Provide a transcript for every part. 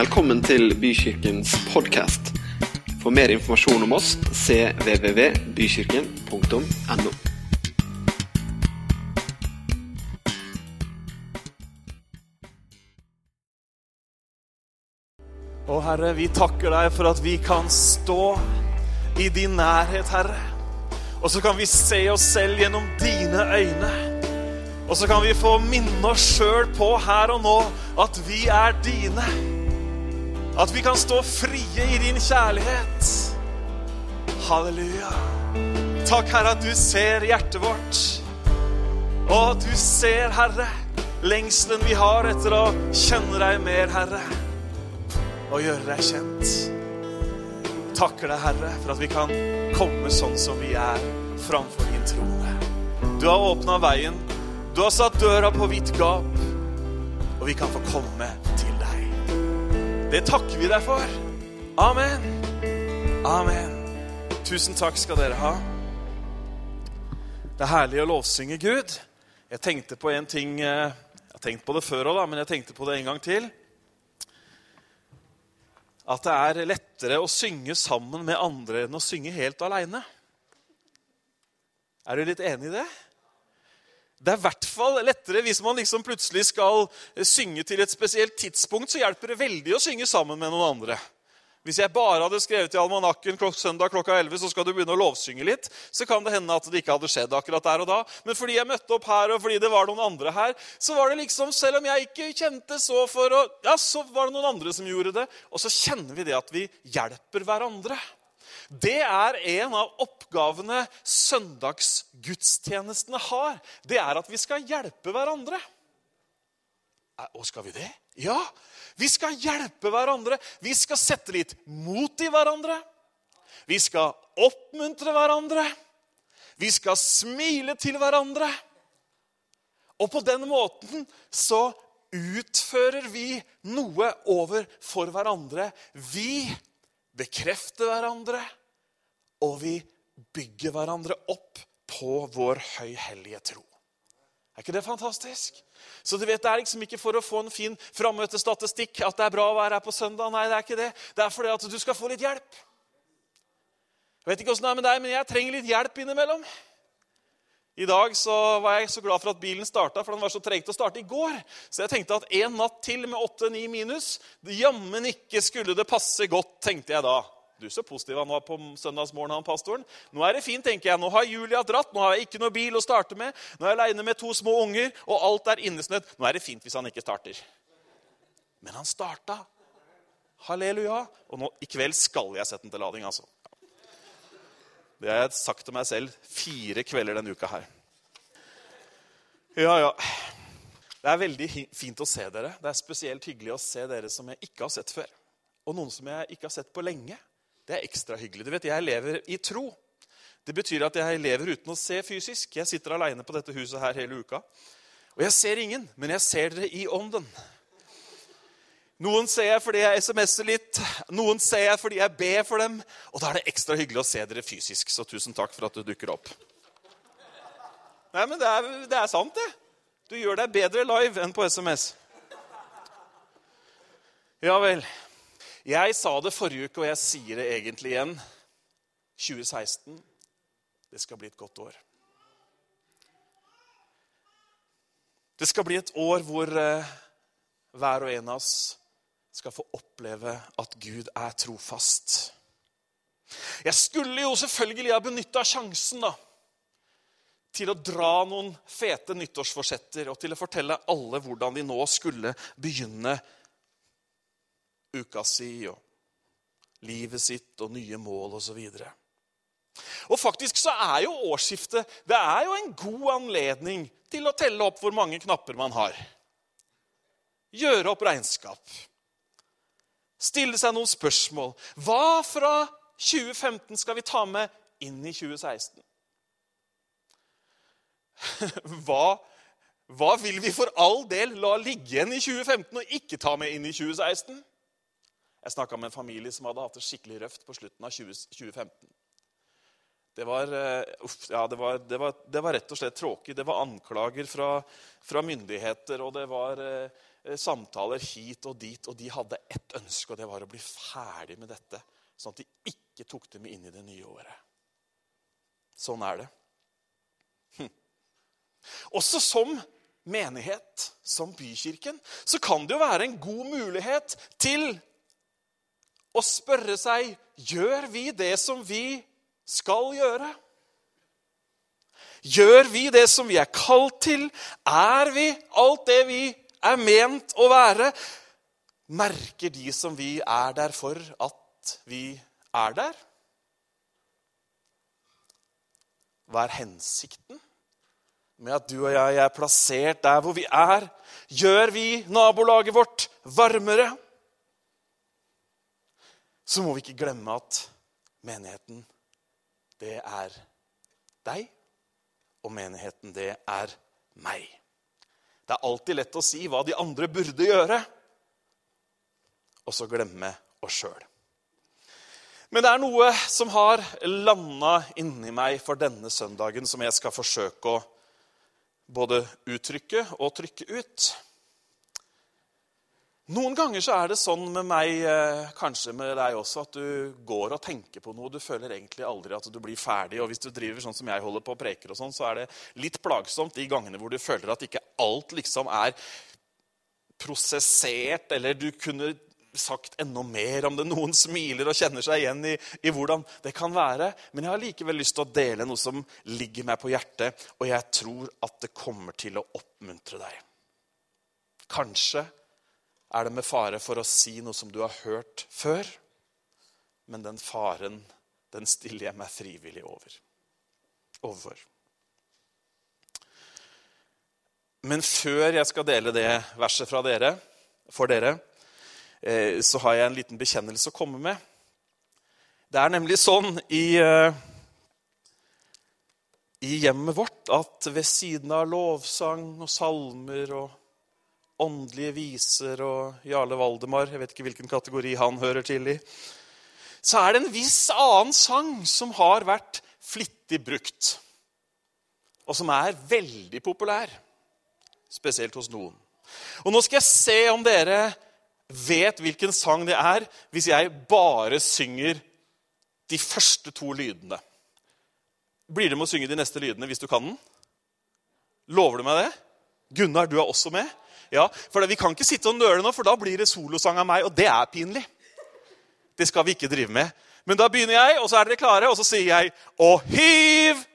Velkommen til Bykirkens podkast. For mer informasjon om oss cvvvbykirken.no. Å Herre, vi takker deg for at vi kan stå i din nærhet, Herre. Og så kan vi se oss selv gjennom dine øyne. Og så kan vi få minne oss sjøl på her og nå at vi er dine. At vi kan stå frie i din kjærlighet. Halleluja. Takk, Herre, at du ser hjertet vårt. Og at du ser, Herre, lengselen vi har etter å kjenne deg mer, Herre og gjøre deg kjent. Takker deg, Herre, for at vi kan komme sånn som vi er framfor din trone. Du har åpna veien, du har satt døra på vidt gap, og vi kan få komme. Det takker vi deg for. Amen. Amen. Tusen takk skal dere ha. Det er herlig å lovsynge Gud. Jeg tenkte på en ting eh, Jeg har tenkt på det før òg, men jeg tenkte på det en gang til at det er lettere å synge sammen med andre enn å synge helt aleine. Er du litt enig i det? Det er i hvert fall lettere hvis man liksom plutselig skal synge til et spesielt tidspunkt. Så hjelper det veldig å synge sammen med noen andre. Hvis jeg bare hadde skrevet i almanakken klok søndag klokka 11, så skal du begynne å lovsynge litt, så kan det hende at det ikke hadde skjedd akkurat der og da. Men fordi jeg møtte opp her, og fordi det var noen andre her, så var det liksom, selv om jeg ikke kjente så for å Ja, så var det noen andre som gjorde det. Og så kjenner vi det at vi hjelper hverandre. Det er en av oppgavene søndagsgudstjenestene har. Det er at vi skal hjelpe hverandre. Og skal vi det? Ja. Vi skal hjelpe hverandre. Vi skal sette litt mot i hverandre. Vi skal oppmuntre hverandre. Vi skal smile til hverandre. Og på den måten så utfører vi noe overfor hverandre. Vi bekrefter hverandre, og vi bygger hverandre opp på vår høyhellige tro. Er ikke det fantastisk? Så du vet, Det er liksom ikke for å få en fin frammøtestatistikk at det er bra å være her på søndag. Nei, det er ikke det. Det er fordi at du skal få litt hjelp. Jeg vet ikke det er med deg, men jeg trenger litt hjelp innimellom. I dag så var jeg så glad for at bilen starta, for den var så tregt å starte i går. Så jeg tenkte at en natt til med 8-9 minus, jammen ikke skulle det passe godt, tenkte jeg da. Du så positiv han var på søndagsmorgen, han pastoren. Nå er det fint, tenker jeg. Nå har Julia dratt, nå har jeg ikke noe bil å starte med. Nå er jeg aleine med to små unger, og alt er innesnødd. Nå er det fint hvis han ikke starter. Men han starta. Halleluja. Og nå, i kveld skal jeg sette den til lading, altså. Det har jeg sagt til meg selv fire kvelder denne uka her. Ja, ja. Det er veldig fint å se dere. Det er spesielt hyggelig å se dere som jeg ikke har sett før. Og noen som jeg ikke har sett på lenge. Det er ekstra hyggelig. Du vet, Jeg lever i tro. Det betyr at jeg lever uten å se fysisk. Jeg sitter aleine på dette huset her hele uka. Og jeg ser ingen, men jeg ser dere i ånden. Noen ser jeg fordi jeg SMS-er litt, noen ser jeg fordi jeg ber for dem. Og da er det ekstra hyggelig å se dere fysisk, så tusen takk for at du dukker opp. Nei, men det er, det er sant, det. Du gjør deg bedre live enn på SMS. Ja vel. Jeg sa det forrige uke, og jeg sier det egentlig igjen. 2016, det skal bli et godt år. Det skal bli et år hvor eh, hver og en av oss skal få oppleve at Gud er trofast. Jeg skulle jo selvfølgelig ha benytta sjansen da, til å dra noen fete nyttårsforsetter og til å fortelle alle hvordan de nå skulle begynne uka si og livet sitt og nye mål osv. Og, og faktisk så er jo årsskiftet det er jo en god anledning til å telle opp hvor mange knapper man har. Gjøre opp regnskap. Stille seg noen spørsmål. Hva fra 2015 skal vi ta med inn i 2016? Hva, hva vil vi for all del la ligge igjen i 2015 og ikke ta med inn i 2016? Jeg snakka med en familie som hadde hatt det skikkelig røft på slutten av 2015. Det var, uh, ja, det, var, det, var, det var, rett og slett tråkig. Det var anklager fra, fra myndigheter, og det var uh, samtaler hit og dit, og de hadde ett ønske, og det var å bli ferdig med dette. Sånn at de ikke tok det med inn i det nye året. Sånn er det. Hm. Også som menighet, som bykirken, så kan det jo være en god mulighet til å spørre seg gjør vi det som vi skal gjøre. Gjør vi det som vi er kalt til? Er vi alt det vi er ment å være? Merker de som vi er der for, at vi er der? Hva er hensikten med at du og jeg er plassert der hvor vi er? Gjør vi nabolaget vårt varmere? Så må vi ikke glemme at menigheten, det er deg og menigheten, det er meg. Det er alltid lett å si hva de andre burde gjøre, og så glemme oss sjøl. Men det er noe som har landa inni meg for denne søndagen, som jeg skal forsøke å både uttrykke og trykke ut. Noen ganger så er det sånn med meg, eh, kanskje med deg også, at du går og tenker på noe. Du føler egentlig aldri at du blir ferdig. Og hvis du driver sånn som jeg holder på og preker, og sånn, så er det litt plagsomt de gangene hvor du føler at ikke alt liksom er prosessert, eller du kunne sagt enda mer om det. Noen smiler og kjenner seg igjen i, i hvordan det kan være. Men jeg har likevel lyst til å dele noe som ligger meg på hjertet, og jeg tror at det kommer til å oppmuntre deg. Kanskje er det med fare for å si noe som du har hørt før. Men den faren, den stiller jeg meg frivillig over. overfor. Men før jeg skal dele det verset fra dere, for dere, eh, så har jeg en liten bekjennelse å komme med. Det er nemlig sånn i, eh, i hjemmet vårt at ved siden av lovsang og salmer og åndelige viser og Jarle Valdemar Jeg vet ikke hvilken kategori han hører til i. Så er det en viss annen sang som har vært flittig brukt. Og som er veldig populær. Spesielt hos noen. Og Nå skal jeg se om dere vet hvilken sang det er, hvis jeg bare synger de første to lydene. Blir det med å synge de neste lydene hvis du kan den? Lover du meg det? Gunnar, du er også med? Ja, for Vi kan ikke sitte og nøle nå, for da blir det solosang av meg, og det er pinlig. Det skal vi ikke drive med. Men da begynner jeg, og så er dere klare, og så sier jeg Og hiv!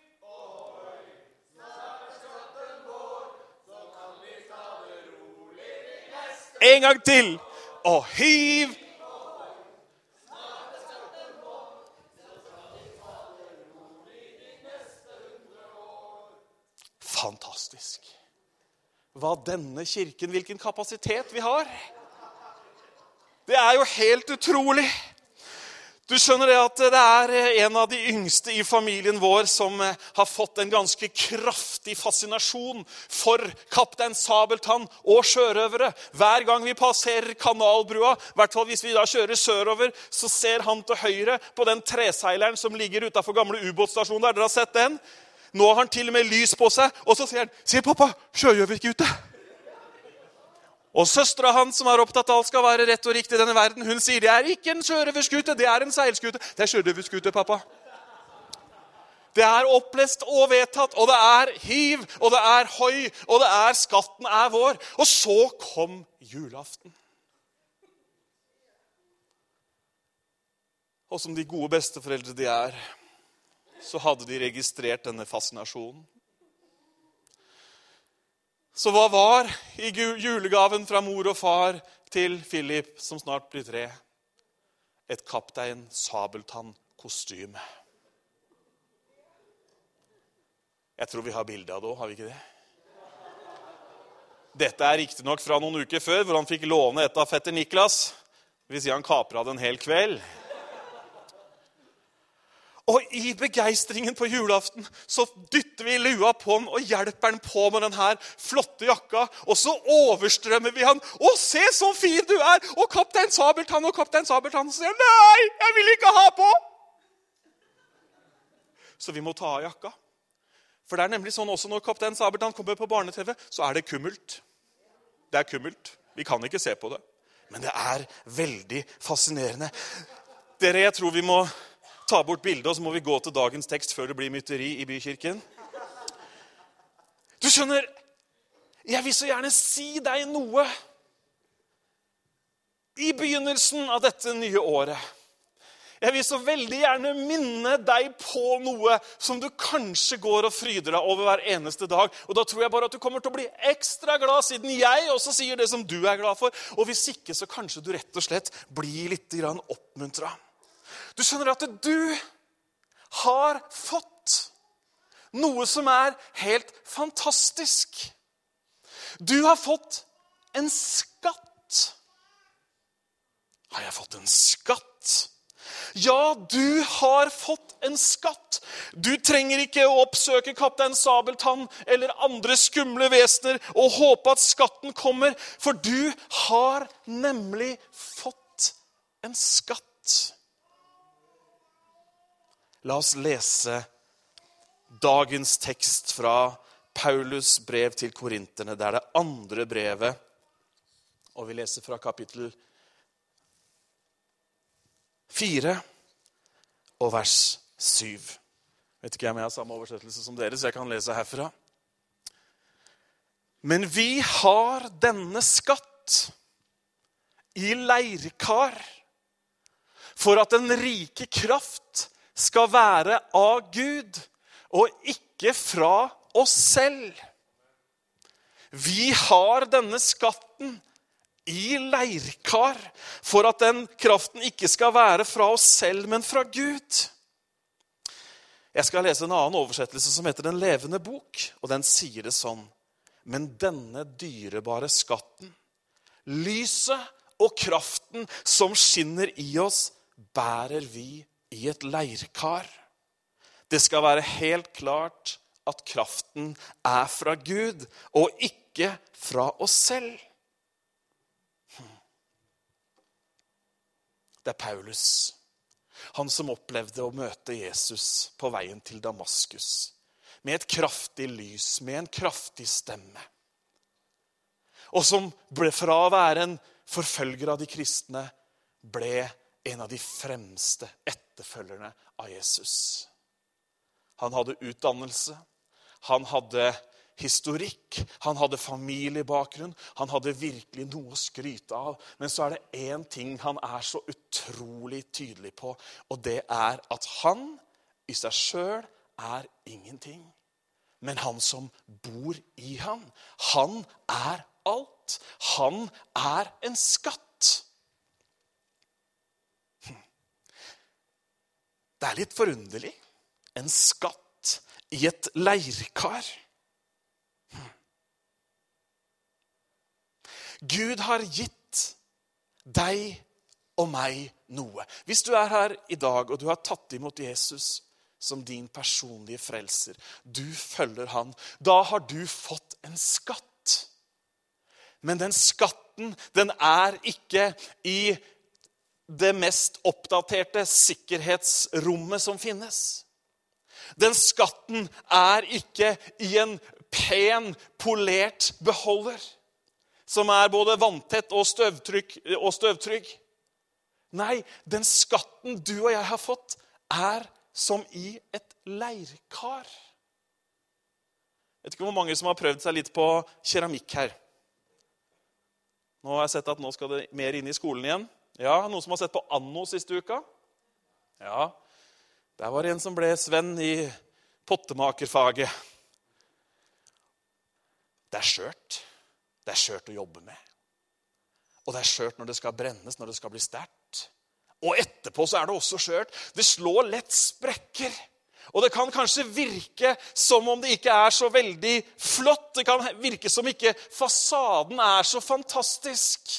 En gang til. Og hiv! Fantastisk hva denne kirken, hvilken kapasitet vi har. Det er jo helt utrolig. Du skjønner det at det er en av de yngste i familien vår som har fått en ganske kraftig fascinasjon for kaptein Sabeltann og sjørøvere. Hver gang vi passerer Kanalbrua, i hvert fall hvis vi da kjører sørover, så ser han til høyre på den treseileren som ligger utafor gamle ubåtstasjonen der. Dere har sett den? Nå har han til og med lys på seg. Og så sier han, 'Se, pappa, sjøgjør vi ikke ute?' Og søstera hans, som er opptatt av alt skal være rett og riktig i denne verden, hun sier det er ikke en sjørøverskute, det er en seilskute. Det er sjørøverskute, pappa. Det er opplest og vedtatt, og det er hiv, og det er hoi, og det er skatten er vår. Og så kom julaften. Og som de gode besteforeldre de er, så hadde de registrert denne fascinasjonen. Så hva var i julegaven fra mor og far til Philip, som snart blir tre? Et Kaptein Sabeltann-kostyme. Jeg tror vi har bilde av det òg, har vi ikke det? Dette er riktignok fra noen uker før, hvor han fikk låne et av fetter Niklas. Det vil si han kapra det en hel kveld. Og i begeistringen på julaften så dytter vi lua på han og hjelper han på med denne flotte jakka. Og så overstrømmer vi han. 'Å, se så fin du er!' Og 'Kaptein Sabeltann' og 'Kaptein Sabeltann' sier 'Nei, jeg vil ikke ha på!' Så vi må ta av jakka. For det er nemlig sånn også når Kaptein Sabeltann kommer på barne-TV, så er det kummelt. Det er kummelt. Vi kan ikke se på det. Men det er veldig fascinerende. Dere, jeg tror vi må ta bort bildet, og så må vi gå til dagens tekst før det blir mytteri i bykirken. Du skjønner, jeg vil så gjerne si deg noe i begynnelsen av dette nye året. Jeg vil så veldig gjerne minne deg på noe som du kanskje går og fryder deg over hver eneste dag. Og Da tror jeg bare at du kommer til å bli ekstra glad, siden jeg også sier det som du er glad for. Og hvis ikke, så kanskje du rett og slett blir litt oppmuntra. Du skjønner at du har fått noe som er helt fantastisk. Du har fått en skatt. Har jeg fått en skatt? Ja, du har fått en skatt. Du trenger ikke å oppsøke kaptein Sabeltann eller andre skumle vesener og håpe at skatten kommer, for du har nemlig fått en skatt. La oss lese dagens tekst fra Paulus brev til korinterne. Det er det andre brevet, og vi leser fra kapittel 4 og vers 7. Vet ikke om jeg har samme oversettelse som dere, så jeg kan lese herfra. Men vi har denne skatt i leirkar for at den rike kraft skal være av Gud og ikke fra oss selv. Vi har denne skatten i leirkar for at den kraften ikke skal være fra oss selv, men fra Gud. Jeg skal lese en annen oversettelse som heter Den levende bok, og den sier det sånn. Men denne dyrebare skatten, lyset og kraften som skinner i oss, bærer vi i et leirkar. Det skal være helt klart at kraften er fra Gud og ikke fra oss selv. Det er Paulus. Han som opplevde å møte Jesus på veien til Damaskus. Med et kraftig lys, med en kraftig stemme. Og som ble fra å være en forfølger av de kristne, ble en av de fremste etterfølgerne av Jesus. Han hadde utdannelse, han hadde historikk, han hadde familiebakgrunn. Han hadde virkelig noe å skryte av. Men så er det én ting han er så utrolig tydelig på, og det er at han i seg sjøl er ingenting. Men han som bor i han, han er alt. Han er en skatt. Det er litt forunderlig. En skatt i et leirkar. Gud har gitt deg og meg noe. Hvis du er her i dag og du har tatt imot Jesus som din personlige frelser, du følger han, da har du fått en skatt. Men den skatten, den er ikke i det mest oppdaterte sikkerhetsrommet som finnes. Den skatten er ikke i en pen, polert beholder som er både vanntett og, og støvtrygg. Nei, den skatten du og jeg har fått, er som i et leirkar. Jeg vet ikke hvor mange som har prøvd seg litt på keramikk her. Nå har jeg sett at nå skal det mer inn i skolen igjen. Ja, Noen som har sett på Anno siste uka? Ja, Der var det en som ble Sven i pottemakerfaget. Det er skjørt. Det er skjørt å jobbe med. Og det er skjørt når det skal brennes, når det skal bli sterkt. Og etterpå så er det også skjørt. Det slår lett sprekker. Og det kan kanskje virke som om det ikke er så veldig flott. Det kan virke som ikke fasaden er så fantastisk.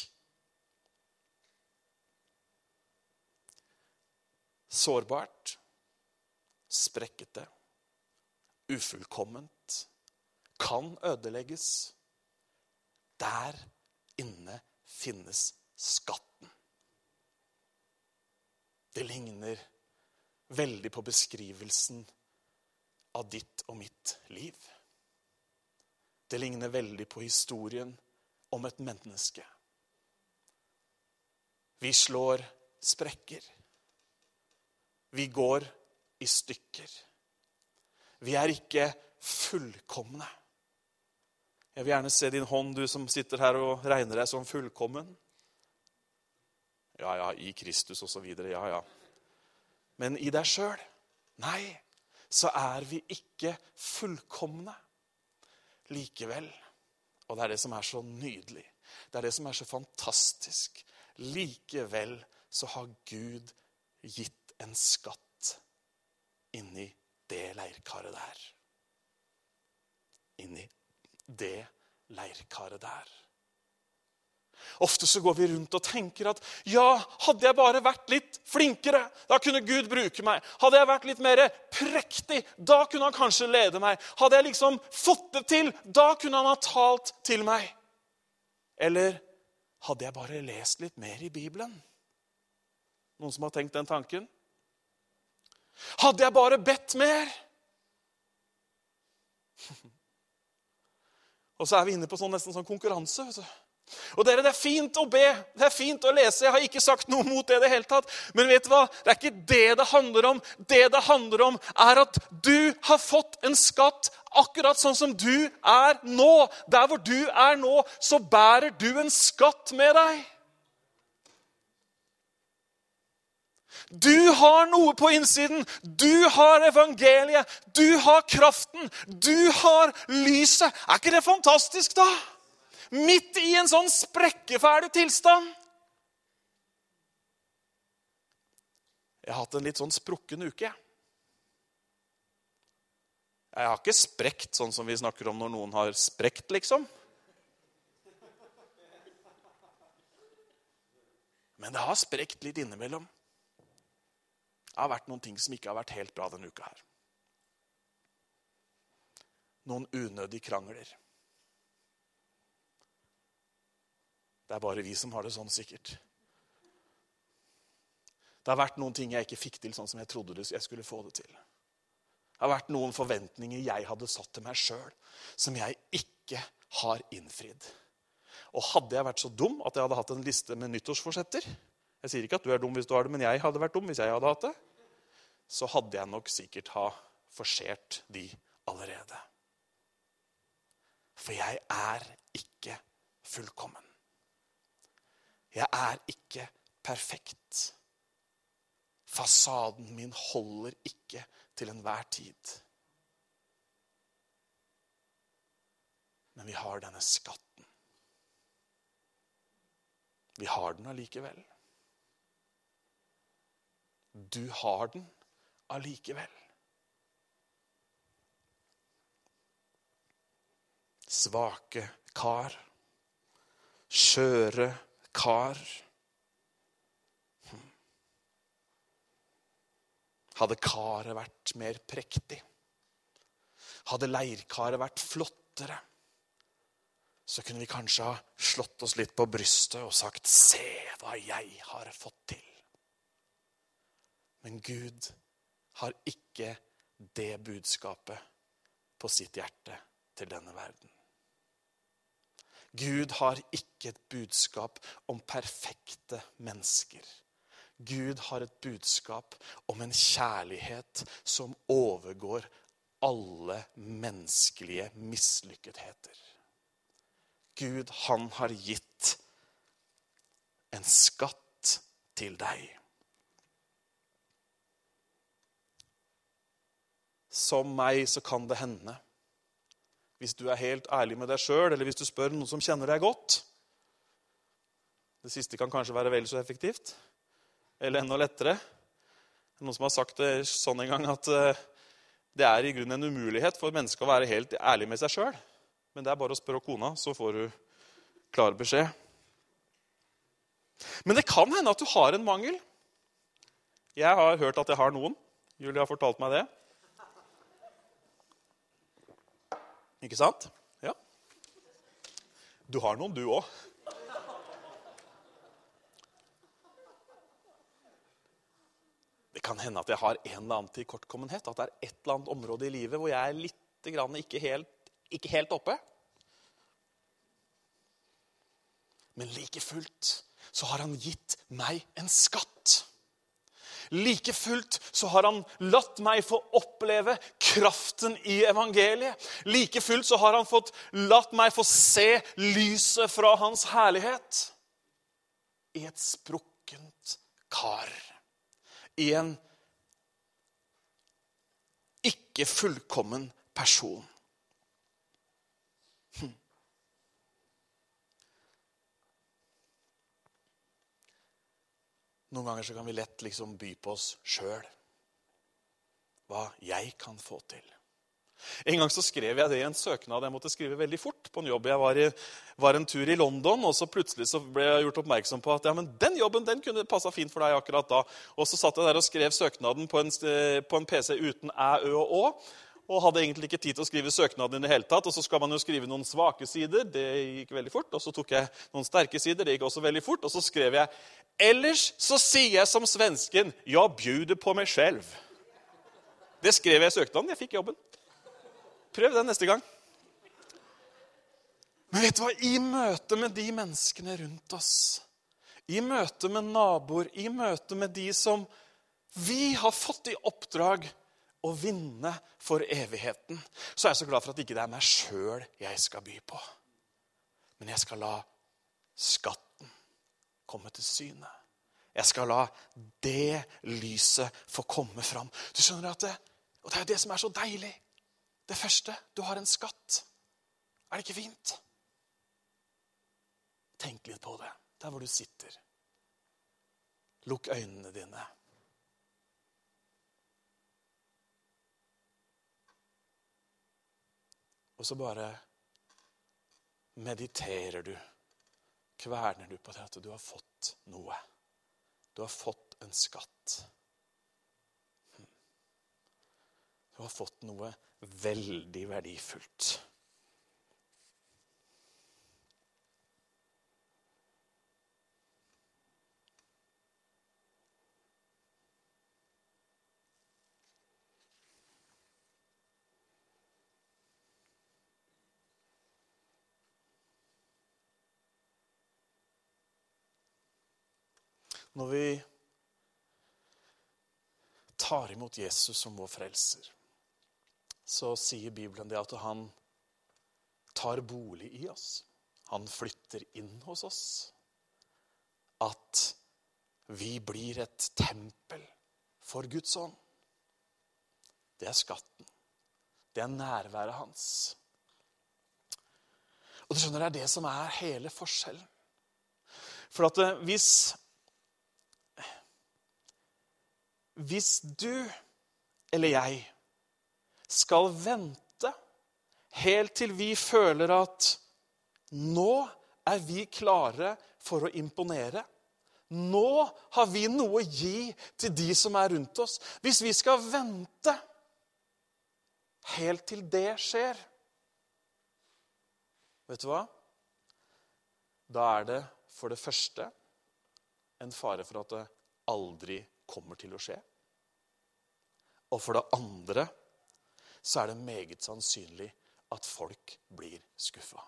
Sårbart, sprekkete, ufullkomment, kan ødelegges. Der inne finnes skatten. Det ligner veldig på beskrivelsen av ditt og mitt liv. Det ligner veldig på historien om et menneske Vi slår sprekker. Vi går i stykker. Vi er ikke fullkomne. Jeg vil gjerne se din hånd, du som sitter her og regner deg som fullkommen. Ja, ja, i Kristus osv. Ja, ja. Men i deg sjøl? Nei, så er vi ikke fullkomne likevel. Og det er det som er så nydelig. Det er det som er så fantastisk. Likevel så har Gud gitt en skatt inni det leirkaret der. Inni det leirkaret der. Ofte så går vi rundt og tenker at ja, hadde jeg bare vært litt flinkere, da kunne Gud bruke meg. Hadde jeg vært litt mer prektig, da kunne han kanskje lede meg. Hadde jeg liksom fått det til, da kunne han ha talt til meg. Eller hadde jeg bare lest litt mer i Bibelen? Noen som har tenkt den tanken? Hadde jeg bare bedt mer? Og så er vi inne på sånn, nesten sånn konkurranse. Og dere, Det er fint å be, det er fint å lese. Jeg har ikke sagt noe mot det. det hele tatt. Men vet du hva? det er ikke det det handler om. Det det handler om, er at du har fått en skatt akkurat sånn som du er nå. Der hvor du er nå, så bærer du en skatt med deg. Du har noe på innsiden. Du har evangeliet. Du har kraften. Du har lyset. Er ikke det fantastisk, da? Midt i en sånn sprekkeferdig tilstand. Jeg har hatt en litt sånn sprukken uke. Jeg har ikke sprekt sånn som vi snakker om når noen har sprekt, liksom. Men det har sprekt litt innimellom. Det har vært noen ting som ikke har vært helt bra denne uka her. Noen unødige krangler. Det er bare vi som har det sånn, sikkert. Det har vært noen ting jeg ikke fikk til sånn som jeg trodde jeg skulle få det til. Det har vært noen forventninger jeg hadde satt til meg sjøl, som jeg ikke har innfridd. Og hadde jeg vært så dum at jeg hadde hatt en liste med nyttårsforsetter Jeg sier ikke at du er dum hvis du har det, men jeg hadde vært dum hvis jeg hadde hatt det så hadde jeg nok sikkert ha forsert de allerede. For jeg er ikke fullkommen. Jeg er ikke perfekt. Fasaden min holder ikke til enhver tid. Men vi har denne skatten. Vi har den allikevel. Du har den allikevel. Svake kar. Skjøre kar. Hadde karet vært mer prektig, hadde leirkaret vært flottere, så kunne vi kanskje ha slått oss litt på brystet og sagt 'Se hva jeg har fått til'. Men Gud har ikke det budskapet på sitt hjerte til denne verden. Gud har ikke et budskap om perfekte mennesker. Gud har et budskap om en kjærlighet som overgår alle menneskelige mislykketheter. Gud, han har gitt en skatt til deg. Som meg, så kan det hende. Hvis du er helt ærlig med deg sjøl, eller hvis du spør noen som kjenner deg godt Det siste kan kanskje være vel så effektivt. Eller enda lettere. Noen som har sagt det sånn en gang at eh, det er i grunnen en umulighet for mennesket å være helt ærlig med seg sjøl. Men det er bare å spørre kona, så får du klar beskjed. Men det kan hende at du har en mangel. Jeg har hørt at jeg har noen. Julie har fortalt meg det. Ikke sant? Ja. Du har noen, du òg. Det kan hende at jeg har en eller annen til kortkommenhet. At det er et eller annet område i livet hvor jeg er litt ikke helt, ikke helt oppe. Men like fullt så har han gitt meg en skatt. Like fullt så har han latt meg få oppleve kraften i evangeliet. Like fullt så har han fått latt meg få se lyset fra hans herlighet. I et sprukkent kar. I en ikke fullkommen person. Noen ganger så kan vi lett liksom by på oss sjøl. Hva jeg kan få til. En gang så skrev jeg det i en søknad jeg måtte skrive veldig fort på en jobb. Jeg var, i, var en tur i London, og så plutselig så ble jeg gjort oppmerksom på at ja, men den jobben den kunne passa fint for deg akkurat da. Og så satt jeg der og skrev søknaden på en, på en PC uten æ, ø og å og hadde egentlig ikke tid til å skrive søknaden. i det hele tatt, og Så skal man jo skrive noen svake sider. Det gikk veldig fort. Og så tok jeg noen sterke sider. Det gikk også veldig fort. Og så skrev jeg Ellers så sier jeg som svensken Jeg bjuder på meg selv. Det skrev jeg i søknaden. Jeg fikk jobben. Prøv den neste gang. Men vet du hva? I møte med de menneskene rundt oss, i møte med naboer, i møte med de som vi har fått i oppdrag å vinne for evigheten, så er jeg så glad for at ikke det er meg sjøl jeg skal by på. Men jeg skal la skatten komme til syne. Jeg skal la det lyset få komme fram. Du skjønner at det, Og det er det som er så deilig. Det første du har en skatt. Er det ikke fint? Tenk litt på det der hvor du sitter. Lukk øynene dine. Og så bare mediterer du, kverner du på det at du har fått noe. Du har fått en skatt. Du har fått noe veldig verdifullt. Når vi tar imot Jesus som vår frelser, så sier Bibelen det at han tar bolig i oss. Han flytter inn hos oss. At vi blir et tempel for Guds ånd. Det er skatten. Det er nærværet hans. Og du skjønner, Det er det som er hele forskjellen. For at eh, hvis Hvis du eller jeg skal vente helt til vi føler at nå er vi klare for å imponere. Nå har vi noe å gi til de som er rundt oss. Hvis vi skal vente helt til det skjer Vet du hva? Da er det for det første en fare for at det aldri kommer til å skje. Og for det andre så er det meget sannsynlig at folk blir skuffa.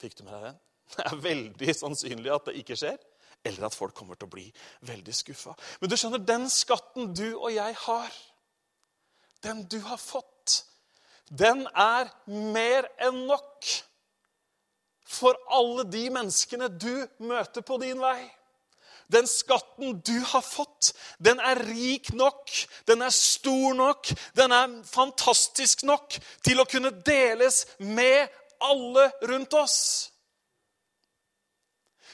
Fikk du med deg den? Det er veldig sannsynlig at det ikke skjer, eller at folk kommer til å bli veldig skuffa. Men du skjønner, den skatten du og jeg har, den du har fått, den er mer enn nok for alle de menneskene du møter på din vei. Den skatten du har fått, den er rik nok, den er stor nok, den er fantastisk nok til å kunne deles med alle rundt oss.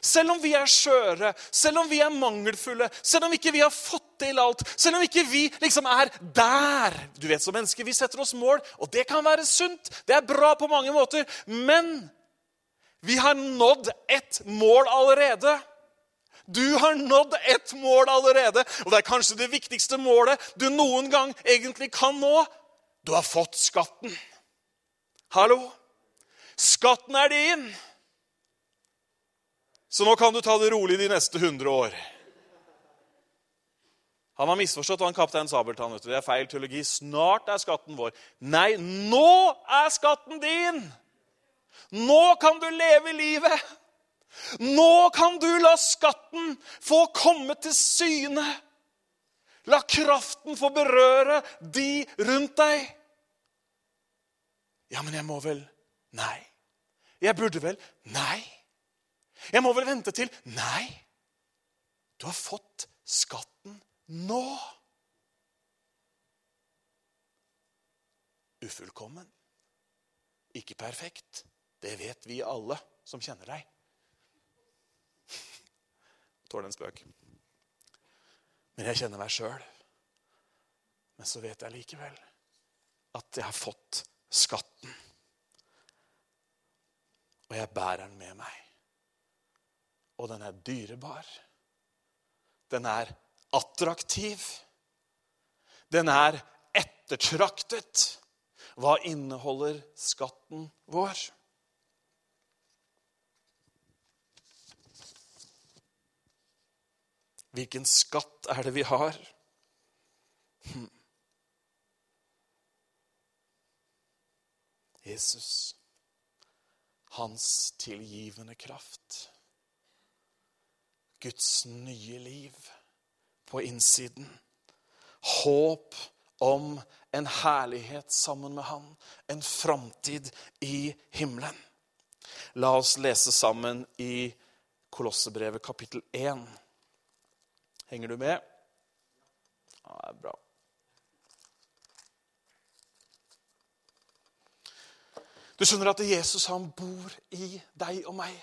Selv om vi er skjøre, selv om vi er mangelfulle, selv om ikke vi har fått til alt, selv om ikke vi liksom er der Du vet, Som mennesker vi setter oss mål, og det kan være sunt. Det er bra på mange måter. Men vi har nådd et mål allerede. Du har nådd ett mål allerede, og det er kanskje det viktigste målet du noen gang egentlig kan nå. Du har fått skatten. Hallo? Skatten er din. Så nå kan du ta det rolig de neste 100 år. Han har misforstått han kaptein Sabeltann. Det er feil teologi. Snart er skatten vår. Nei, nå er skatten din! Nå kan du leve livet! Nå kan du la skatten få komme til syne. La kraften få berøre de rundt deg. Ja, men jeg må vel Nei. Jeg burde vel Nei. Jeg må vel vente til Nei. Du har fått skatten nå. Ufullkommen. Ikke perfekt. Det vet vi alle som kjenner deg. Tåler en spøk. Men jeg kjenner meg sjøl. Men så vet jeg likevel at jeg har fått skatten. Og jeg bærer den med meg. Og den er dyrebar. Den er attraktiv. Den er ettertraktet. Hva inneholder skatten vår? Hvilken skatt er det vi har? Hm. Jesus, hans tilgivende kraft. Guds nye liv på innsiden. Håp om en herlighet sammen med Han, en framtid i himmelen. La oss lese sammen i Kolossebrevet kapittel 1. Henger du med? Ja, det er bra. Du skjønner at Jesus han bor i deg og meg.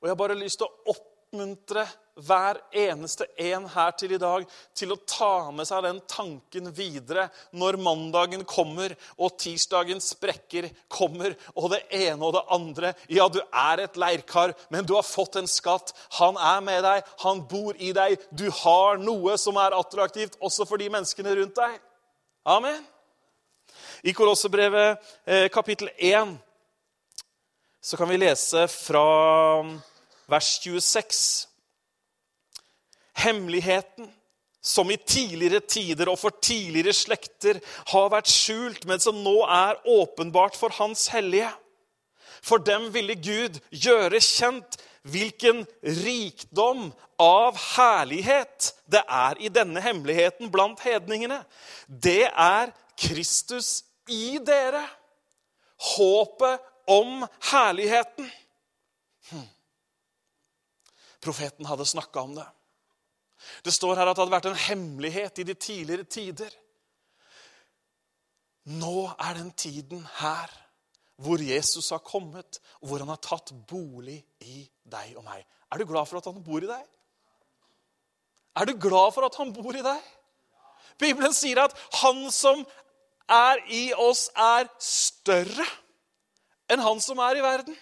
Og jeg har bare lyst til å oppmuntre hver eneste en her til i dag til å ta med seg den tanken videre når mandagen kommer og tirsdagens sprekker kommer og det ene og det andre. Ja, du er et leirkar, men du har fått en skatt. Han er med deg, han bor i deg. Du har noe som er attraktivt også for de menneskene rundt deg. Amen. I Kolossebrevet eh, kapittel 1 så kan vi lese fra vers 26. Hemmeligheten som i tidligere tider og for tidligere slekter har vært skjult, men som nå er åpenbart for Hans hellige. For dem ville Gud gjøre kjent hvilken rikdom av herlighet det er i denne hemmeligheten blant hedningene. Det er Kristus i dere. Håpet om herligheten. Hm. Profeten hadde snakka om det. Det står her at det hadde vært en hemmelighet i de tidligere tider. Nå er den tiden her hvor Jesus har kommet, og hvor han har tatt bolig i deg og meg. Er du glad for at han bor i deg? Er du glad for at han bor i deg? Bibelen sier at han som er i oss, er større enn han som er i verden.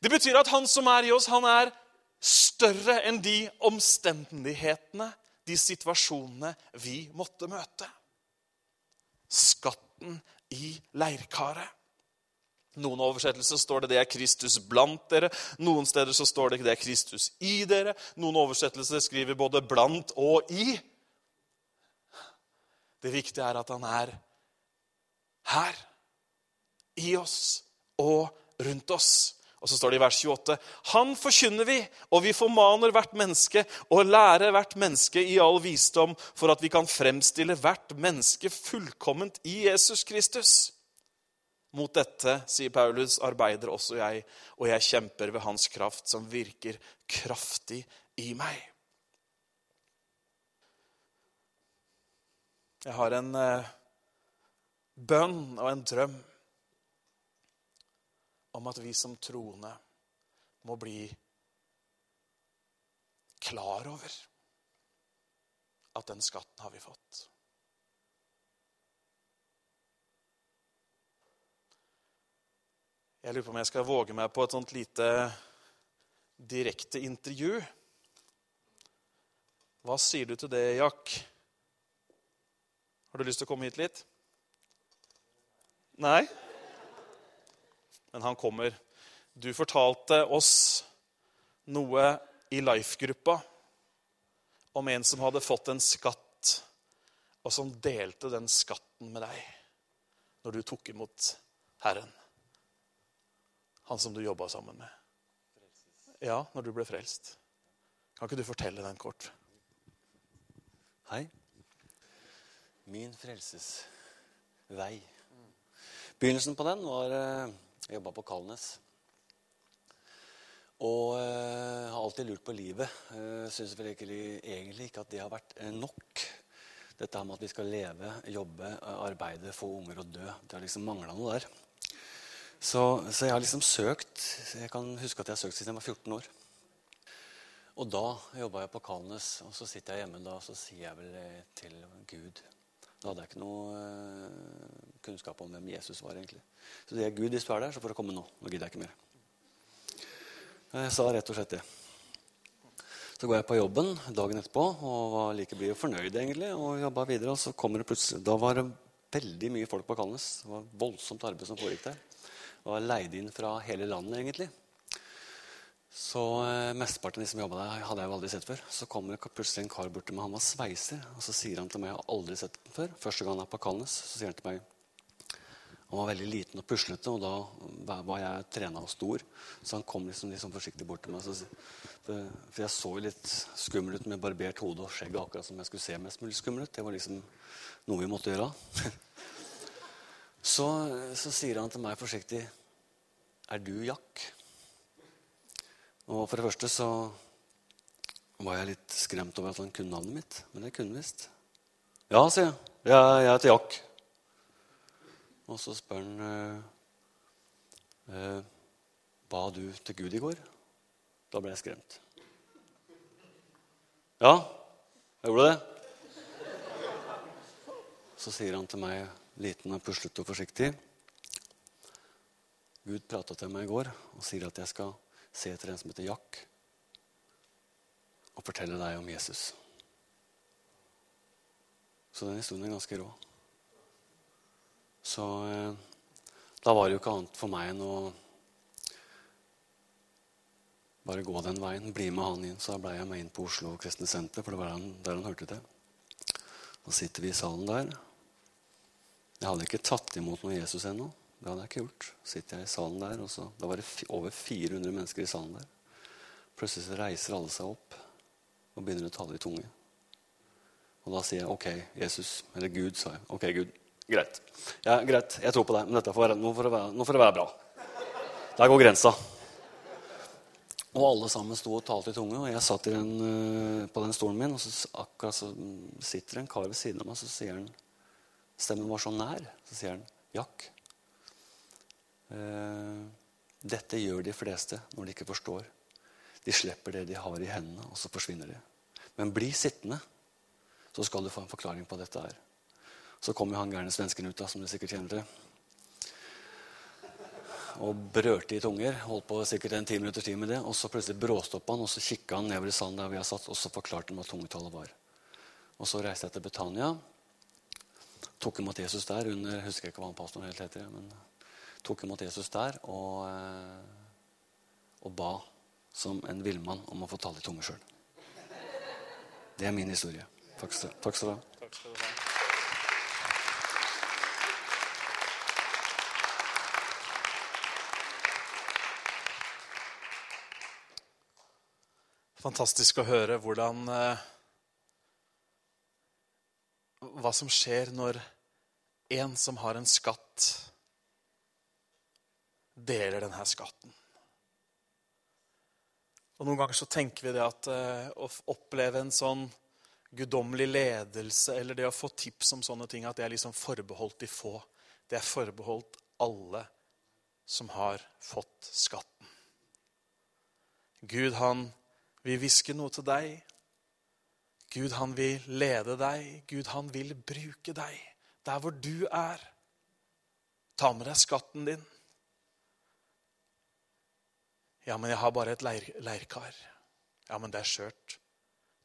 Det betyr at han som er i oss, han er større enn de omstendighetene, de situasjonene vi måtte møte. Skatten i leirkaret. Noen oversettelser står det 'det er Kristus blant dere'. Noen steder så står det 'det er Kristus i dere'. Noen oversettelser skriver både 'blant' og 'i'. Det viktige er at han er her. I oss og rundt oss. Og så står det i vers 28.: Han forkynner vi, og vi formaner hvert menneske og lærer hvert menneske i all visdom, for at vi kan fremstille hvert menneske fullkomment i Jesus Kristus. Mot dette, sier Paulus, arbeider også jeg, og jeg kjemper ved hans kraft, som virker kraftig i meg. Jeg har en eh, bønn og en drøm om at vi som troende må bli klar over at den skatten har vi fått. Jeg lurer på om jeg skal våge meg på et sånt lite direkte intervju. Hva sier du til det, Jack? Har du lyst til å komme hit litt? Nei? Men han kommer. Du fortalte oss noe i Life-gruppa om en som hadde fått en skatt, og som delte den skatten med deg når du tok imot Herren. Han som du jobba sammen med. ja, når du ble frelst. Kan ikke du fortelle den kort? Hei. Min frelsesvei. Begynnelsen på den var eh, Jeg jobba på Kalnes. Og eh, har alltid lurt på livet. Uh, Syns vel egentlig, egentlig ikke at det har vært eh, nok. Dette med at vi skal leve, jobbe, eh, arbeide, få unger og dø. Det har liksom mangla noe der. Så, så, jeg har liksom søkt Jeg kan huske at jeg har søkt siden jeg var 14 år. Og da jobba jeg på Kalnes, og så sitter jeg hjemme da, og så sier jeg vel eh, til Gud Da hadde jeg ikke noe uh, kunnskap om hvem Jesus var, egentlig. Så det er Gud, hvis du er der, så får du komme nå. Nå gidder jeg ikke mer. Jeg sa rett og slett det. Så går jeg på jobben dagen etterpå og var like blid og fornøyd egentlig, og jobba videre. Og så kommer det plutselig Da var det veldig mye folk på Kalnes. Det var voldsomt arbeid som foregikk der var leid inn fra hele landet, egentlig. Så eh, Mesteparten av de som jobba der, hadde jeg jo aldri sett før. Så kommer det plutselig en kar bort til meg. Han var sveiser. Og så sier han til meg jeg har aldri sett den før. Første gang han er på Kalnes, så sier han til meg Han var veldig liten og puslete, og da var jeg trena og stor. Så han kom liksom, liksom forsiktig bort til meg. Så, for, jeg så litt skummel ut med barbert hode og skjegg, akkurat som jeg skulle se mest mulig skummel ut. Det var liksom noe vi måtte gjøre. Så, så, sier han til meg forsiktig Er du Jack? Og for det første så var jeg litt skremt over at han kunne navnet mitt. Men det kunne visst. Ja, sier jeg. Jeg, jeg heter Jack. Og så spør han eh, eh, Ba du til Gud i går? Da ble jeg skremt. Ja, jeg gjorde det. Så sier han til meg liten og puslete og forsiktig. Gud prata til meg i går og sier at jeg skal se etter en som heter Jack, og fortelle deg om Jesus. Så den historien er ganske rå. Så eh, da var det jo ikke annet for meg enn å bare gå den veien, bli med han inn. Så da ble jeg med inn på Oslo Kristne Senter, for det var der han hørte til. Da sitter vi i salen der. Jeg hadde ikke tatt imot noe Jesus ennå. Det hadde jeg ikke gjort. Så sitter jeg i salen der, og så, Da var det over 400 mennesker i salen der. Plutselig så reiser alle seg opp og begynner å tale i tunge. Og da sier jeg OK, Jesus. Eller Gud, sa jeg. OK, Gud. Greit. Ja, greit, jeg tror på deg, men dette får være, nå, får det være, nå får det være bra. Der går grensa. Og alle sammen sto og talte i tunge, og jeg satt den, uh, på den stolen min. Og så akkurat så sitter en kar ved siden av meg, så sier han Stemmen var så nær. Så sier han, 'Jack, eh, dette gjør de fleste når de ikke forstår.' De slipper det de har i hendene, og så forsvinner de. Men bli sittende, så skal du få en forklaring på dette her. Så kommer han gærne svensken ut, da, som du sikkert kjenner til. Og brørte i tunger. Holdt på sikkert en ti minutters tid med det. Og så plutselig bråstoppa han, og så kikka han nedover i sanden der vi har satt, og så forklarte han hva tungetallet var. Og så reiste jeg til Betania tok imot Jesus der under Jeg husker ikke hva han pastoren helt heter. men tok imot Jesus der og, eh, og ba som en villmann om å få tale i tunge sjøl. Det er min historie. Takk skal, takk skal du ha. Fantastisk å høre hvordan eh, hva som skjer når en som har en skatt, deler denne skatten. Og Noen ganger så tenker vi det at uh, å oppleve en sånn guddommelig ledelse eller det å få tips om sånne ting, at det er liksom forbeholdt de få. Det er forbeholdt alle som har fått skatten. Gud, han vil hviske noe til deg. Gud, han vil lede deg. Gud, han vil bruke deg der hvor du er. Ta med deg skatten din. Ja, men jeg har bare et leir, leirkar. Ja, men det er skjørt.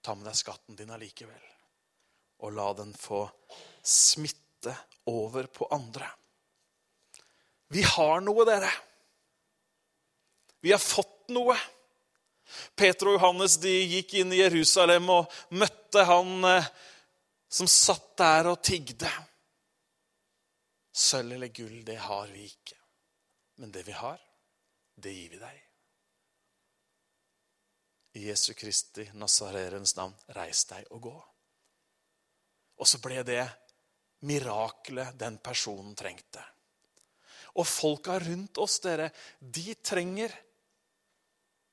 Ta med deg skatten din allikevel. Og la den få smitte over på andre. Vi har noe, dere. Vi har fått noe. Peter og Johannes de gikk inn i Jerusalem og møtte han eh, som satt der og tigde. Sølv eller gull, det har vi ikke. Men det vi har, det gir vi deg. I Jesu Kristi Nazarerens navn, reis deg og gå. Og så ble det mirakelet den personen trengte. Og folka rundt oss, dere, de trenger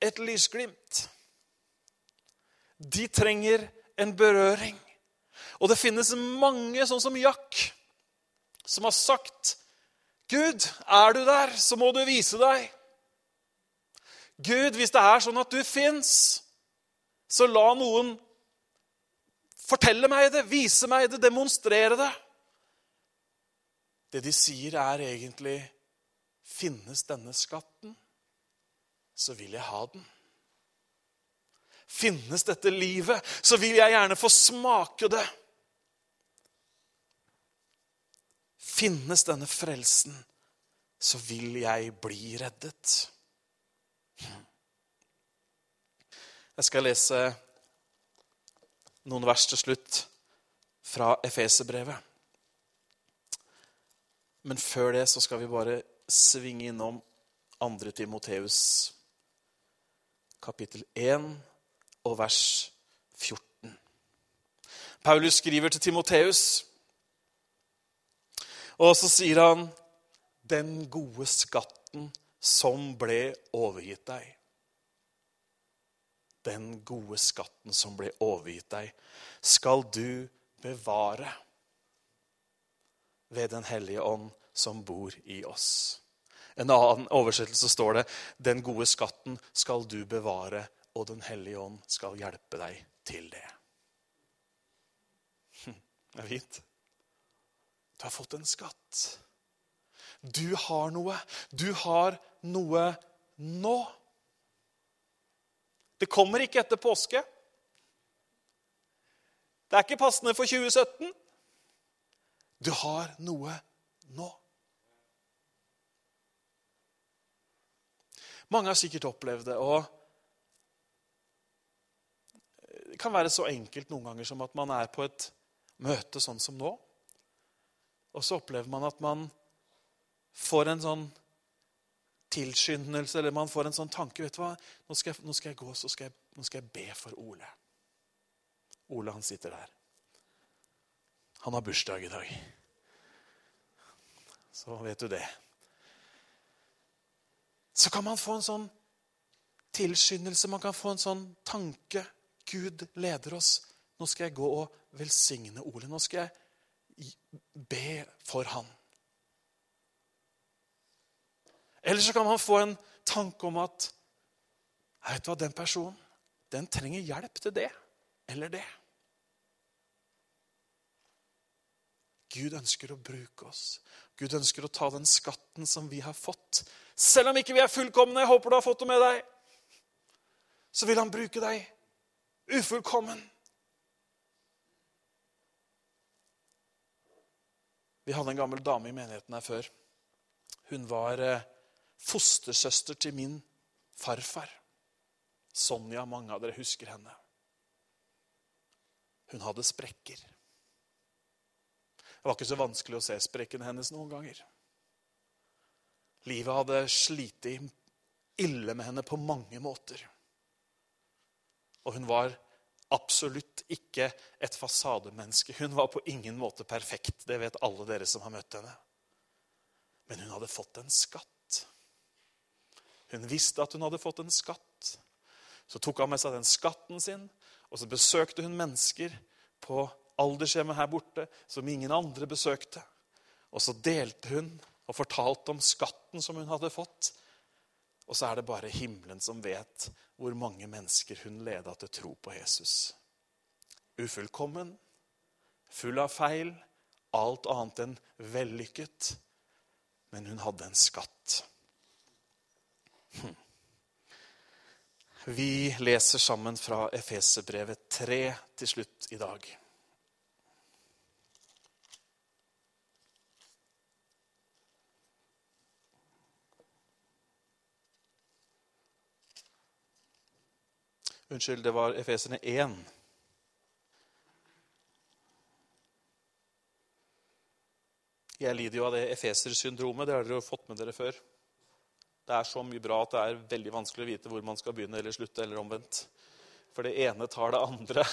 et lysglimt. De trenger en berøring. Og det finnes mange, sånn som Jack, som har sagt Gud, er du der, så må du vise deg. Gud, hvis det er sånn at du fins, så la noen fortelle meg det, vise meg det, demonstrere det. Det de sier, er egentlig Finnes denne skatten, så vil jeg ha den. Finnes dette livet, så vil jeg gjerne få smake det. Finnes denne frelsen, så vil jeg bli reddet. Jeg skal lese noen vers til slutt fra Efeserbrevet. Men før det så skal vi bare svinge innom 2. Timoteus kapittel 1 og vers 14. Paulus skriver til Timoteus, og så sier han den gode skatten som ble overgitt deg. Den gode skatten som ble overgitt deg, skal du bevare ved Den hellige ånd som bor i oss. En annen oversettelse står det den gode skatten skal du bevare, og Den hellige ånd skal hjelpe deg til det. Det er fint. Du har fått en skatt. Du har noe. Du har noe nå. Det kommer ikke etter påske. Det er ikke passende for 2017. Du har noe nå. Mange har sikkert opplevd det. og Det kan være så enkelt noen ganger som at man er på et møte sånn som nå. Og så opplever man at man får en sånn tilskyndelse, eller man får en sånn tanke vet du hva, Nå skal jeg, nå skal jeg gå så skal jeg, nå skal jeg be for Ole. Ole han sitter der. Han har bursdag i dag. Så vet du det. Så kan man få en sånn tilskyndelse, man kan få en sånn tanke. Gud leder oss. Nå skal jeg gå og velsigne Ole. Nå skal jeg be for han. Eller så kan man få en tanke om at vet du hva, den personen den trenger hjelp til det eller det. Gud ønsker å bruke oss. Gud ønsker å ta den skatten som vi har fått. Selv om ikke vi er fullkomne, jeg håper du har fått det med deg, så vil han bruke deg ufullkommen. Vi hadde en gammel dame i menigheten her før. Hun var eh, fostersøster til min farfar. Sonja, mange av dere husker henne. Hun hadde sprekker. Det var ikke så vanskelig å se sprekkene hennes noen ganger. Livet hadde slitt ille med henne på mange måter. Og hun var absolutt ikke et fasademenneske. Hun var på ingen måte perfekt. Det vet alle dere som har møtt henne. Men hun hadde fått en skatt. Hun visste at hun hadde fått en skatt. Så tok han med seg den skatten sin, og så besøkte hun mennesker på aldershjemmet her borte som ingen andre besøkte. Og så delte hun og fortalte om skatten som hun hadde fått. Og så er det bare himmelen som vet hvor mange mennesker hun leda til tro på Jesus. Ufullkommen, full av feil, alt annet enn vellykket. Men hun hadde en skatt. Hm. Vi leser sammen fra Efeserbrevet 3 til slutt i dag. Unnskyld, det var Efeserne 1. Jeg lider jo av det efesersyndromet. Det har dere jo fått med dere før. Det er så mye bra at det er veldig vanskelig å vite hvor man skal begynne eller slutte. eller omvendt. For det ene tar det andre.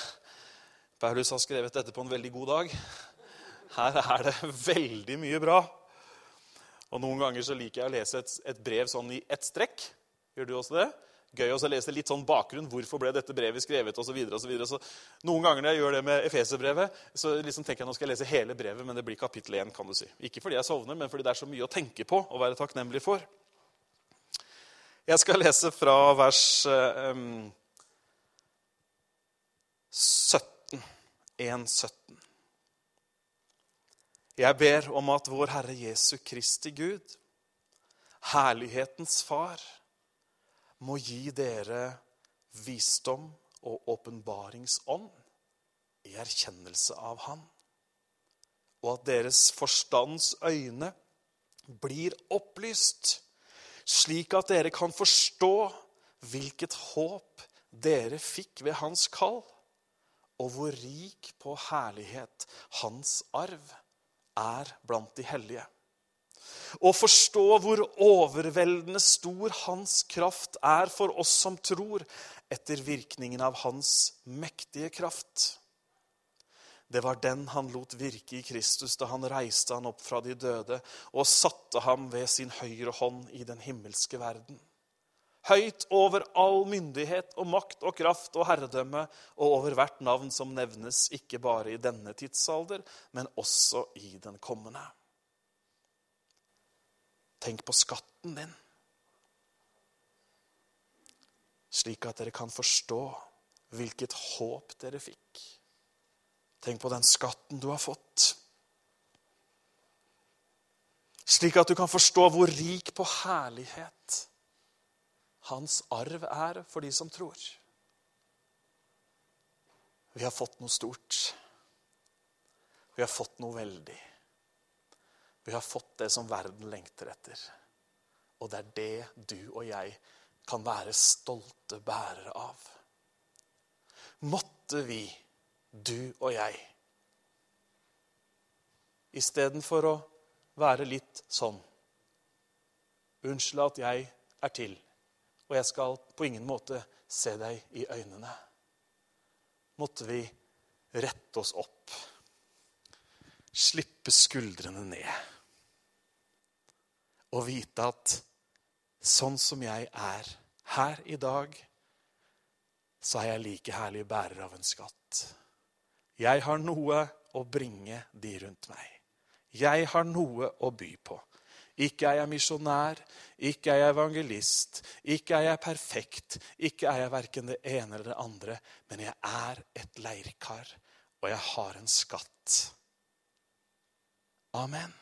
Paulus har skrevet dette på en veldig god dag. Her er det veldig mye bra. Og Noen ganger så liker jeg å lese et, et brev sånn i ett strekk. Gjør du også det? Gøy å lese litt sånn bakgrunn. Hvorfor ble dette brevet skrevet? Og så videre, og så videre. Så noen ganger når jeg gjør det med Efeserbrevet, så liksom tenker jeg nå skal jeg lese hele brevet, men det blir kapittel 1. kan du si. Ikke fordi jeg sovner, men fordi det er så mye å tenke på og være takknemlig for. Jeg skal lese fra vers um, 17. 1, 17. Jeg ber om at vår Herre Jesu Kristi Gud, herlighetens Far, må gi dere visdom og åpenbaringsånd i erkjennelse av Han, og at deres forstands øyne blir opplyst, slik at dere kan forstå hvilket håp dere fikk ved Hans kall, og hvor rik på herlighet Hans arv er blant de hellige. Og forstå hvor overveldende stor hans kraft er for oss som tror, etter virkningen av hans mektige kraft. Det var den han lot virke i Kristus da han reiste han opp fra de døde og satte ham ved sin høyre hånd i den himmelske verden. Høyt over all myndighet og makt og kraft og herredømme og over hvert navn som nevnes, ikke bare i denne tidsalder, men også i den kommende. Tenk på skatten din, slik at dere kan forstå hvilket håp dere fikk. Tenk på den skatten du har fått. Slik at du kan forstå hvor rik på herlighet hans arv er for de som tror. Vi har fått noe stort. Vi har fått noe veldig. Vi har fått det som verden lengter etter. Og det er det du og jeg kan være stolte bærere av. Måtte vi, du og jeg, istedenfor å være litt sånn Unnskyld at jeg er til, og jeg skal på ingen måte se deg i øynene. Måtte vi rette oss opp, slippe skuldrene ned og vite at sånn som jeg er her i dag, så er jeg like herlig bærer av en skatt. Jeg har noe å bringe de rundt meg. Jeg har noe å by på. Ikke er jeg misjonær, ikke er jeg evangelist, ikke er jeg perfekt, ikke er jeg verken det ene eller det andre, men jeg er et leirkar, og jeg har en skatt. Amen.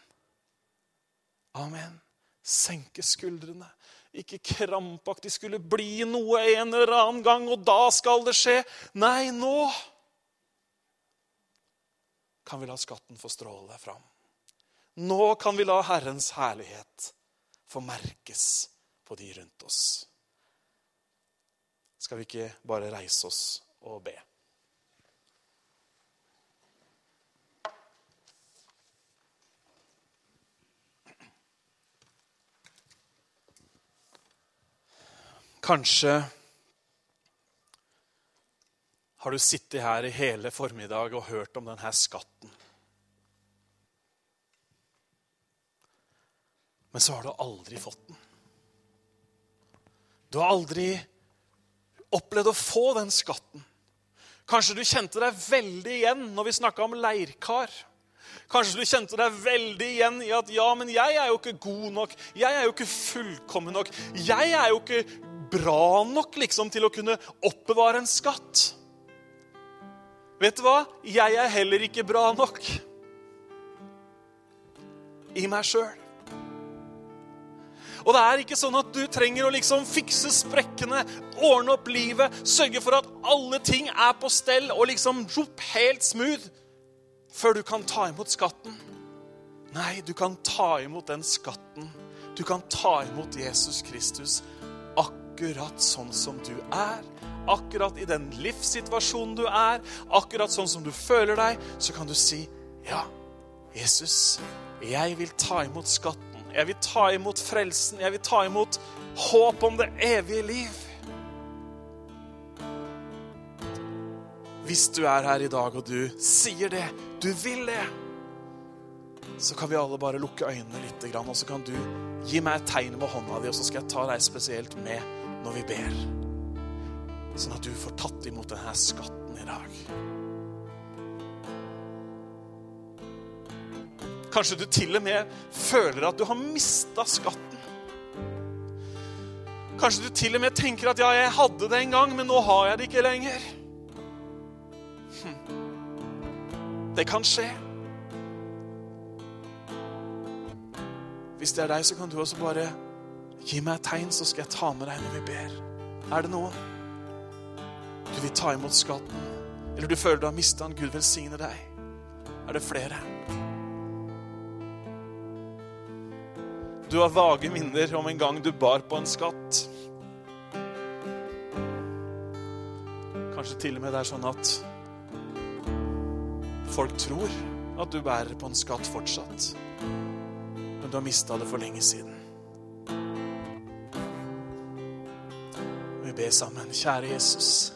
Amen senke skuldrene. Ikke krampaktig skulle bli noe en eller annen gang, og da skal det skje. Nei, nå kan vi la skatten få stråle fram. Nå kan vi la Herrens herlighet få merkes på de rundt oss. Skal vi ikke bare reise oss og be? Kanskje har du sittet her i hele formiddag og hørt om denne skatten. Men så har du aldri fått den. Du har aldri opplevd å få den skatten. Kanskje du kjente deg veldig igjen når vi snakka om leirkar. Kanskje du kjente deg veldig igjen i at ja, men jeg er jo ikke god nok. Jeg er jo ikke fullkommen nok. Jeg er jo ikke bra nok liksom, til å kunne oppbevare en skatt. Vet du hva? Jeg er heller ikke bra nok i meg sjøl. Og det er ikke sånn at du trenger å liksom fikse sprekkene, ordne opp livet, sørge for at alle ting er på stell og liksom helt smooth før du kan ta imot skatten. Nei, du kan ta imot den skatten. Du kan ta imot Jesus Kristus akkurat sånn som du er. Akkurat i den livssituasjonen du er, akkurat sånn som du føler deg, så kan du si, 'Ja, Jesus, jeg vil ta imot skatten. Jeg vil ta imot frelsen. Jeg vil ta imot håp om det evige liv.' hvis du er her i dag og du sier det, du vil det, så kan vi alle bare lukke øynene litt, og så kan du gi meg et tegn med hånda di, og så skal jeg ta deg spesielt med når vi ber. Sånn at du får tatt imot denne skatten i dag. Kanskje du til og med føler at du har mista skatten. Kanskje du til og med tenker at 'ja, jeg hadde det en gang, men nå har jeg det ikke lenger'. Hm. Det kan skje. Hvis det er deg, så kan du også bare gi meg et tegn, så skal jeg ta med deg når vi ber. Er det noen? Du vil ta imot skatten, eller du føler du har mista den. Gud velsigne deg. Er det flere? Du har vage minner om en gang du bar på en skatt. Kanskje til og med det er sånn at folk tror at du bærer på en skatt fortsatt. Men du har mista det for lenge siden. Vi ber sammen. Kjære Jesus.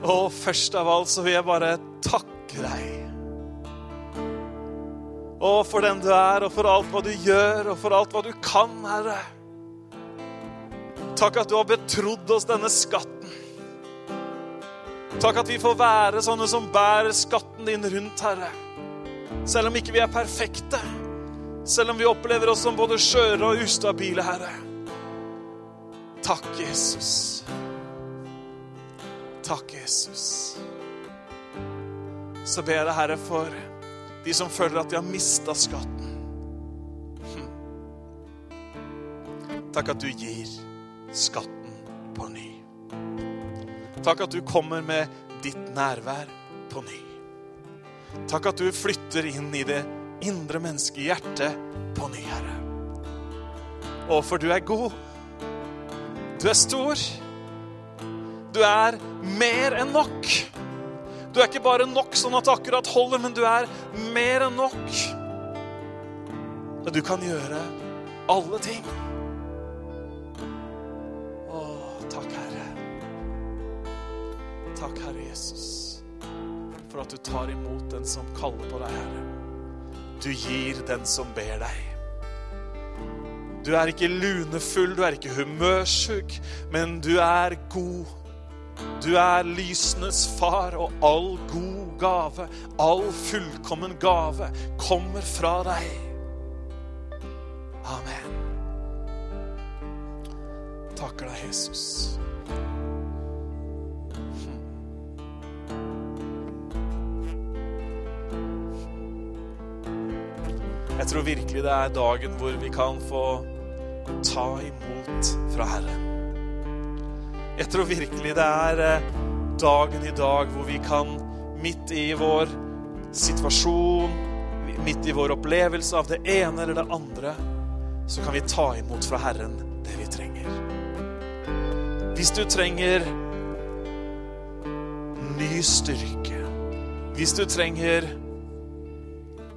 Og først av alt så vil jeg bare takke deg. Og for den du er, og for alt hva du gjør, og for alt hva du kan, Herre. Takk at du har betrodd oss denne skatten. Takk at vi får være sånne som bærer skatten din rundt, Herre. Selv om ikke vi er perfekte. Selv om vi opplever oss som både skjøre og ustabile, Herre. Takk, Jesus. Takk, Jesus. Så ber jeg deg, Herre, for de som føler at de har mista skatten. Hm. Takk at du gir skatten på ny. Takk at du kommer med ditt nærvær på ny. Takk at du flytter inn i det indre menneskehjertet på ny, Herre. Å, for du er god. Du er stor. Du er mer enn nok. Du er ikke bare nok sånn at det akkurat holder, men du er mer enn nok. Og du kan gjøre alle ting. Å, takk, Herre. Takk, Herre Jesus, for at du tar imot den som kaller på deg, Herre. Du gir den som ber deg. Du er ikke lunefull, du er ikke humørsjuk, men du er god. Du er lysenes far, og all god gave, all fullkommen gave, kommer fra deg. Amen. Takker deg, Jesus. Jeg tror virkelig det er dagen hvor vi kan få ta imot fra Herren. Jeg tror virkelig det er eh, dagen i dag hvor vi kan, midt i vår situasjon, midt i vår opplevelse av det ene eller det andre, så kan vi ta imot fra Herren det vi trenger. Hvis du trenger ny styrke, hvis du trenger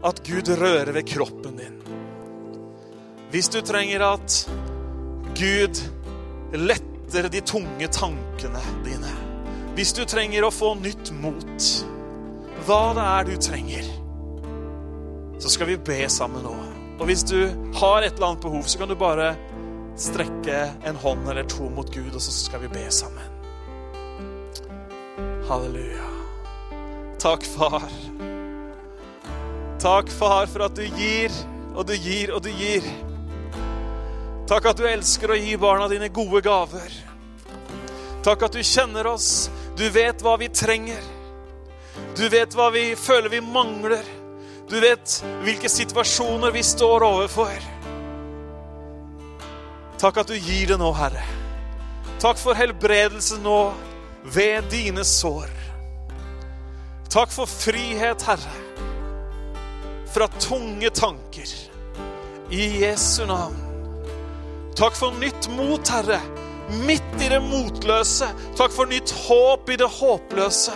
at Gud rører ved kroppen din. Hvis du trenger at Gud letter de tunge tankene dine. Hvis du trenger å få nytt mot, hva det er du trenger, så skal vi be sammen nå. Og hvis du har et eller annet behov, så kan du bare strekke en hånd eller to mot Gud, og så skal vi be sammen. Halleluja. Takk, far. Takk, far, for at du gir og du gir og du gir. Takk at du elsker å gi barna dine gode gaver. Takk at du kjenner oss. Du vet hva vi trenger. Du vet hva vi føler vi mangler. Du vet hvilke situasjoner vi står overfor. Takk at du gir det nå, Herre. Takk for helbredelse nå ved dine sår. Takk for frihet, Herre fra tunge tanker. I Jesu navn. Takk for nytt mot, Herre, midt i det motløse. Takk for nytt håp i det håpløse.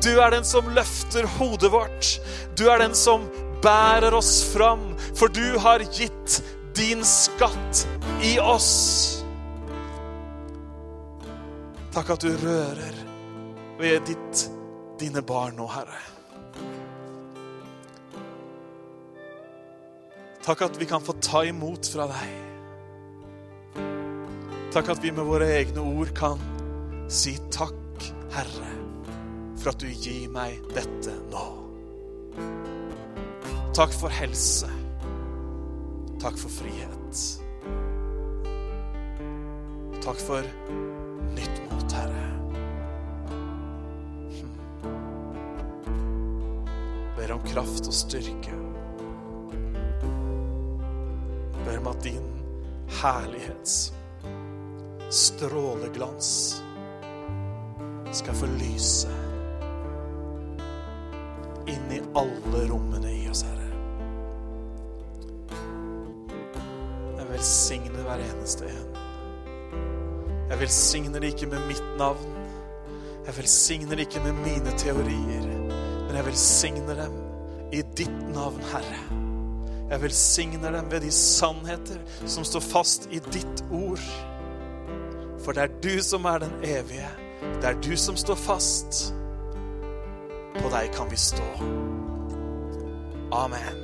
Du er den som løfter hodet vårt. Du er den som bærer oss fram, for du har gitt din skatt i oss. Takk at du rører Vi er ditt, dine barn nå, Herre. Takk at vi kan få ta imot fra deg. Takk at vi med våre egne ord kan si takk, Herre, for at du gir meg dette nå. Takk for helse. Takk for frihet. Takk for nytt mot, Herre. Ber om kraft og styrke. Ber om at din herlighets stråleglans skal få lyse inn i alle rommene i oss, Herre. Jeg velsigner hver eneste en. Jeg velsigner det ikke med mitt navn. Jeg velsigner det ikke med mine teorier, men jeg velsigner dem i ditt navn, Herre. Jeg velsigner dem ved de sannheter som står fast i ditt ord. For det er du som er den evige. Det er du som står fast. På deg kan vi stå. Amen.